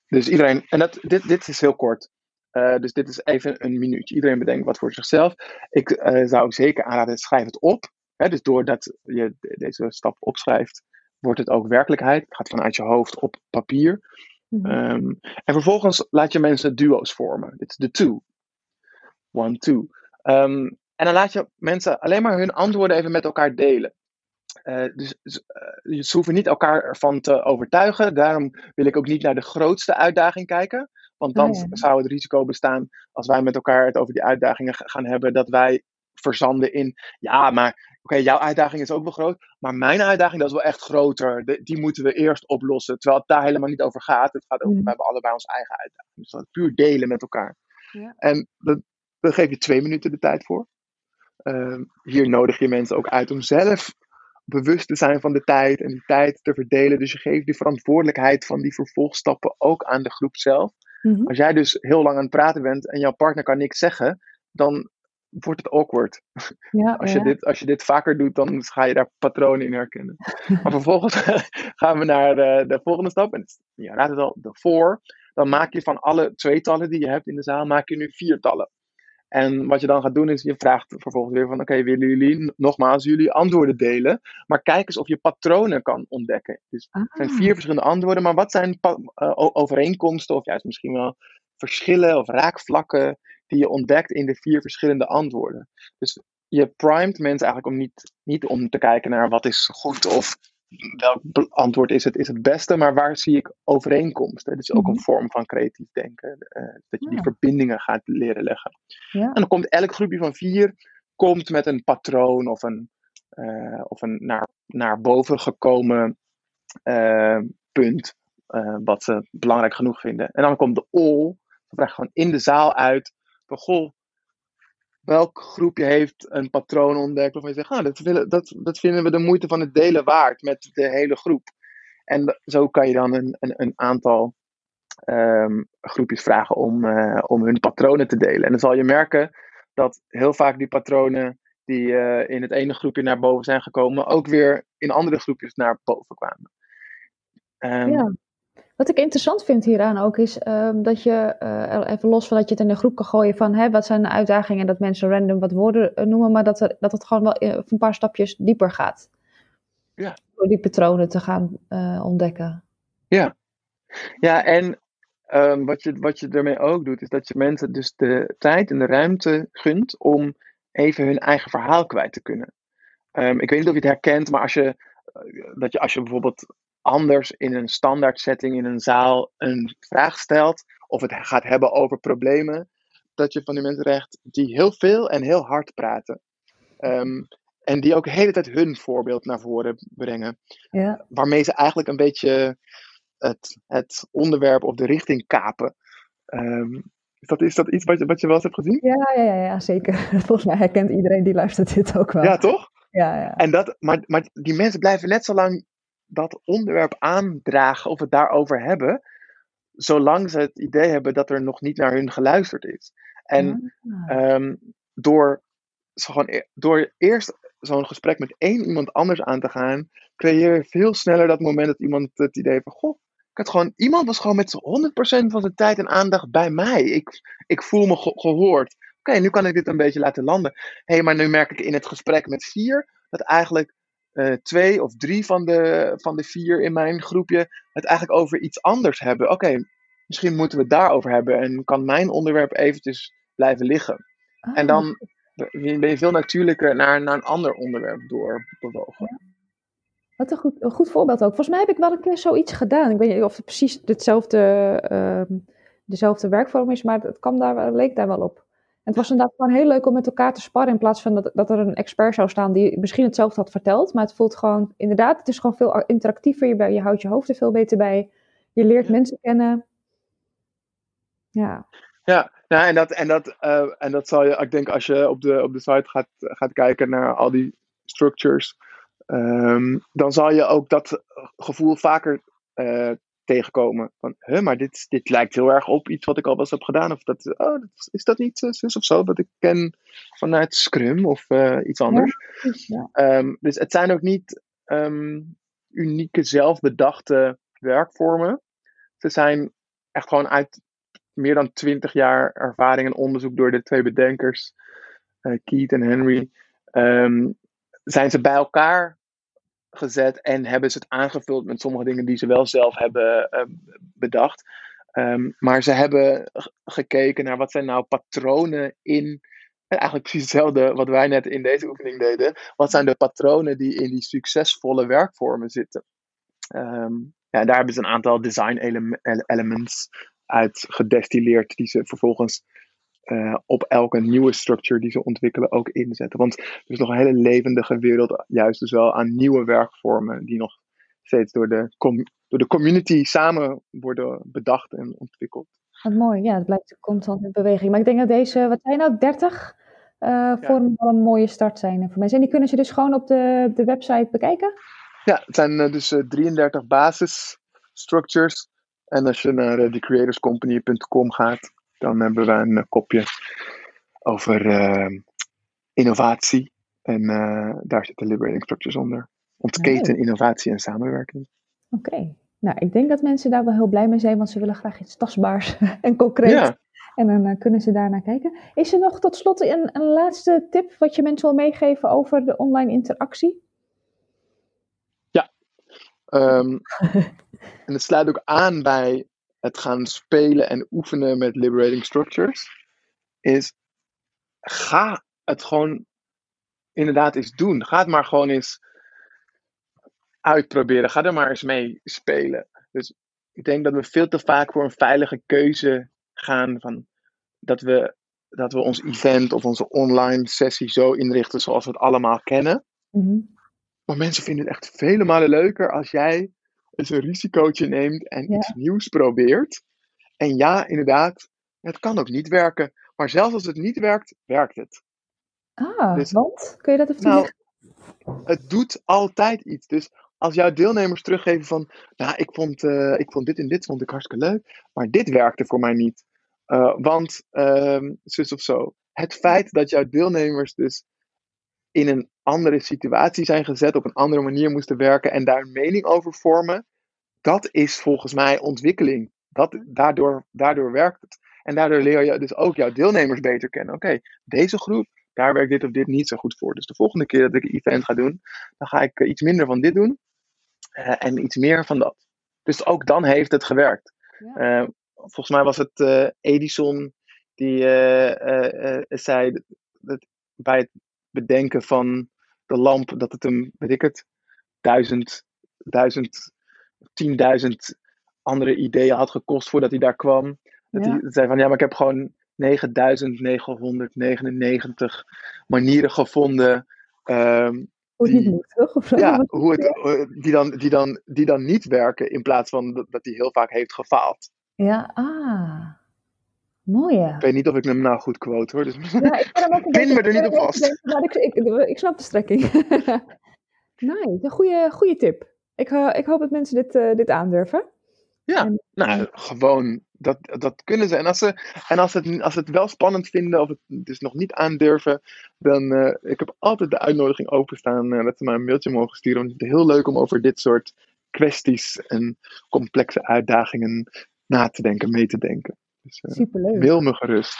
dus iedereen, en dat, dit, dit is heel kort. Uh, dus dit is even een minuutje. Iedereen bedenkt wat voor zichzelf. Ik uh, zou zeker aanraden, schrijf het op. Hè, dus doordat je deze stap opschrijft, wordt het ook werkelijkheid. Het gaat vanuit je hoofd op papier. Mhm. Um, en vervolgens laat je mensen duo's vormen. Dit is de two. One, two. Um, en dan laat je mensen alleen maar hun antwoorden even met elkaar delen. Uh, dus uh, ze hoeven niet elkaar ervan te overtuigen. Daarom wil ik ook niet naar de grootste uitdaging kijken. Want dan Oh ja. zou het risico bestaan, als wij met elkaar het over die uitdagingen gaan hebben, dat wij verzanden in, ja, maar oké, okay, jouw uitdaging is ook wel groot, maar mijn uitdaging dat is wel echt groter. De, die moeten we eerst oplossen. Terwijl het daar helemaal niet over gaat. Het gaat over, Mhm. we hebben allebei onze eigen uitdaging. Dus dat is puur delen met elkaar. Ja. En dat, daar geef je twee minuten de tijd voor. Uh, hier nodig je mensen ook uit om zelf bewust te zijn van de tijd en die tijd te verdelen. Dus je geeft die verantwoordelijkheid van die vervolgstappen ook aan de groep zelf. Mhm. Als jij dus heel lang aan het praten bent en jouw partner kan niks zeggen, dan wordt het awkward. Ja, Als je, ja. dit, als je dit vaker doet, dan ga je daar patronen in herkennen. maar vervolgens gaan we naar de, de volgende stap. En je raadt het al, de voor. Dan maak je van alle tweetallen die je hebt in de zaal, maak je nu viertallen. En wat je dan gaat doen is, je vraagt vervolgens weer van, oké, okay, willen jullie nogmaals jullie antwoorden delen? Maar kijk eens of je patronen kan ontdekken. Dus Ah. er zijn vier verschillende antwoorden, maar wat zijn uh, overeenkomsten of juist misschien wel verschillen of raakvlakken die je ontdekt in de vier verschillende antwoorden? Dus je primet mensen eigenlijk om niet, niet om te kijken naar wat is goed of welk antwoord is het, is het beste, maar waar zie ik overeenkomsten? Dat is ook Mhm. een vorm van creatief denken, uh, dat je die Ja. verbindingen gaat leren leggen. Ja. En dan komt elk groepje van vier komt met een patroon of een, uh, of een naar, naar boven gekomen uh, punt wat ze belangrijk genoeg vinden. En dan komt de all, dan vraag je gewoon in de zaal uit van goh, welk groepje heeft een patroon ontdekt waarvan je zegt, ah, dat, willen, dat, dat vinden we de moeite van het delen waard met de hele groep. En zo kan je dan een, een, een aantal ehm, groepjes vragen om, uh, om hun patronen te delen. En dan zal je merken dat heel vaak die patronen die uh, in het ene groepje naar boven zijn gekomen, ook weer in andere groepjes naar boven kwamen. Um, ja. Wat ik interessant vind hieraan ook is um, dat je, uh, even los van dat je het in een groep kan gooien van hè, wat zijn de uitdagingen en dat mensen random wat woorden uh, noemen, maar dat, er, dat het gewoon wel een paar stapjes dieper gaat. Ja. Door die patronen te gaan uh, ontdekken. Ja, ja en um, wat, je, wat je ermee ook doet, is dat je mensen dus de tijd en de ruimte gunt om even hun eigen verhaal kwijt te kunnen. Um, ik weet niet of je het herkent, maar als je, dat je, als je bijvoorbeeld anders in een standaard setting in een zaal een vraag stelt, of het gaat hebben over problemen, dat je van die mensen krijgt die heel veel en heel hard praten. Um, en die ook de hele tijd hun voorbeeld naar voren brengen. Ja. Waarmee ze eigenlijk een beetje het, het onderwerp of de richting kapen. Um, is, dat, is dat iets wat je, wat je wel eens hebt gezien? Ja, ja, ja, ja, zeker. Volgens mij herkent iedereen die luistert dit ook wel. Ja, toch? Ja, ja. En dat, maar, maar die mensen blijven net zo lang dat onderwerp aandragen of het daarover hebben, zolang ze het idee hebben dat er nog niet naar hun geluisterd is. En Ah. um, door, zo gewoon, e- door eerst zo'n gesprek met één iemand anders aan te gaan, creëer je veel sneller dat moment dat iemand het idee heeft van, goh, ik had gewoon, iemand was gewoon met z'n 100% van zijn tijd en aandacht bij mij. Ik, ik voel me ge- gehoord. Oké, nu kan ik dit een beetje laten landen. Hé, hey, maar nu merk ik in het gesprek met vier dat eigenlijk eh, twee of drie van de, van de vier in mijn groepje het eigenlijk over iets anders hebben. Oké, misschien moeten we het daarover hebben en kan mijn onderwerp eventjes blijven liggen. Ah, En dan ben je veel natuurlijker naar, naar een ander onderwerp doorbewogen. Wat een goed, een goed voorbeeld ook. Volgens mij heb ik wel een keer zoiets gedaan. Ik weet niet of het precies hetzelfde, ehm, dezelfde werkvorm is, maar het kwam daar, leek daar wel op. Het was inderdaad gewoon heel leuk om met elkaar te sparren in plaats van dat, dat er een expert zou staan die misschien hetzelfde had verteld. Maar het voelt gewoon, inderdaad, het is gewoon veel interactiever. Je, je houdt je hoofd er veel beter bij. Je leert Ja. mensen kennen. Ja, Ja, nou, en, dat, en, dat, eh, en dat zal je, ik denk als je op de, op de site gaat, gaat kijken naar al die structures, ehm, dan zal je ook dat gevoel vaker eh, tegenkomen. Van, huh, maar dit, dit lijkt heel erg op iets wat ik al wel eens heb gedaan. Of dat, oh, is dat niet uh, zus of zo, dat ik ken vanuit Scrum of eh, iets anders. ja. Ehm, dus het zijn ook niet ehm, unieke, zelfbedachte werkvormen. Ze zijn echt gewoon uit meer dan twintig jaar ervaring en onderzoek door de twee bedenkers, eh, Keith en Henry, ehm, zijn ze bij elkaar gezet en hebben ze het aangevuld met sommige dingen die ze wel zelf hebben eh, bedacht. Ehm, maar ze hebben gekeken naar wat zijn nou patronen in. en Eigenlijk precies hetzelfde wat wij net in deze oefening deden. Wat zijn de patronen die in die succesvolle werkvormen zitten? Ehm, ja, daar hebben ze een aantal design ele- elements uit gedestilleerd, die ze vervolgens eh, op elke nieuwe structure die ze ontwikkelen ook inzetten. Want er is nog een hele levendige wereld, juist dus wel aan nieuwe werkvormen, die nog steeds door de, door de community samen worden bedacht en ontwikkeld. Wat mooi. Ja, het blijft constant in beweging. Maar ik denk dat deze, wat zijn nou, 30 uh, vormen wel een mooie start zijn voor mensen. En die kunnen ze dus gewoon op de, de website bekijken? Ja, het zijn uh, dus uh, 33 basis structures. En als je naar uh, thecreatorscompany.com gaat, dan hebben we een kopje over uh, innovatie. En uh, daar zitten liberating structures onder. Ontketen oh. innovatie en samenwerking. Oké. Okay. Nou, ik denk dat mensen daar wel heel blij mee zijn, want ze willen graag iets tastbaars en concreet. Ja. En dan uh, kunnen ze daarnaar kijken. Is er nog tot slot een, een laatste tip wat je mensen wil meegeven over de online interactie? Ja. Um, en het sluit ook aan bij het gaan spelen en oefenen met liberating structures. Is ga het gewoon inderdaad eens doen. Ga het maar gewoon eens uitproberen. Ga er maar eens mee spelen. Dus ik denk dat we veel te vaak voor een veilige keuze gaan van dat we, dat we ons event of onze online sessie zo inrichten zoals we het allemaal kennen. Mm-hmm. Maar mensen vinden het echt vele malen leuker als jij eens een risicootje neemt en Ja. iets nieuws probeert. En ja, inderdaad, het kan ook niet werken. Maar zelfs als het niet werkt, werkt het. Ah, Dus- want? Kun je dat even Nou, het doet altijd iets. Dus als jouw deelnemers teruggeven van, nou, ik vond, eh, ik vond dit en dit vond ik hartstikke leuk, maar dit werkte voor mij niet. Uh, want, uh, zus of zo. Het feit dat jouw deelnemers dus in een andere situatie zijn gezet, op een andere manier moesten werken en daar een mening over vormen, dat is volgens mij ontwikkeling. Dat, daardoor, daardoor werkt het. En daardoor leer je dus ook jouw deelnemers beter kennen. Oké, deze groep, daar werkt dit of dit niet zo goed voor. Dus de volgende keer dat ik een event ga doen, dan ga ik iets minder van dit doen uh, en iets meer van dat. Dus ook dan heeft het gewerkt. Ja. Uh, volgens mij was het uh, Edison die zei dat bij het bedenken van de lamp dat het hem, weet ik het, duizend, duizend, tienduizend andere ideeën had gekost voordat hij daar kwam. Dat ja. hij zei van ja, maar ik heb gewoon 9999 manieren gevonden. Um, hoe het niet toch? Ja, hoe het, die, dan, die, dan, die dan niet werken in plaats van dat hij heel vaak heeft gefaald. Ja, ah. Mooi. Ik weet niet of ik hem nou goed quote hoor. Dus ja, ik ben ook Pin me er niet op vast. Maar ik, ik, ik, snap de strekking. nice, een goede, goede tip. Ik, uh, ik hoop dat mensen dit, uh, dit aandurven. Ja, en, nou, gewoon, dat, dat kunnen ze. En als ze, en als het, als het wel spannend vinden of het dus nog niet aandurven, dan uh, ik heb altijd de uitnodiging openstaan uh, dat ze mij een mailtje mogen sturen. Want het is heel leuk om over dit soort kwesties en complexe uitdagingen na te denken, mee te denken. Dus, uh, Superleuk. Wil me gerust.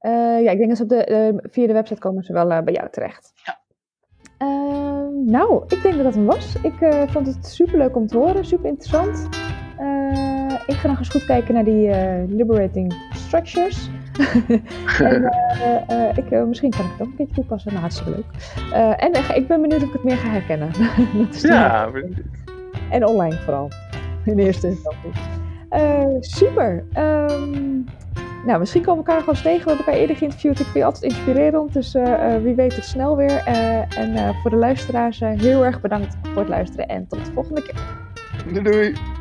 ja, ik denk dat ze op de, via de website komen ze wel bij jou terecht. Ja. nou, ik denk dat dat hem was. Ik vond het superleuk om te horen, super interessant. Uh, ik ga nog eens goed kijken naar die uh, liberating structures. en uh, ik, misschien kan ik het ook een beetje toepassen. Nou, hartstikke leuk. en ik ben benieuwd of ik het meer ga herkennen. dat is ja, en online vooral. In eerste instantie. Super. Um, nou, misschien komen we elkaar gewoon eens tegen. We hebben elkaar eerder geïnterviewd. Ik vind je altijd inspirerend. Dus wie weet het snel weer. en voor de luisteraars heel erg bedankt voor het luisteren. En tot de volgende keer. Doei.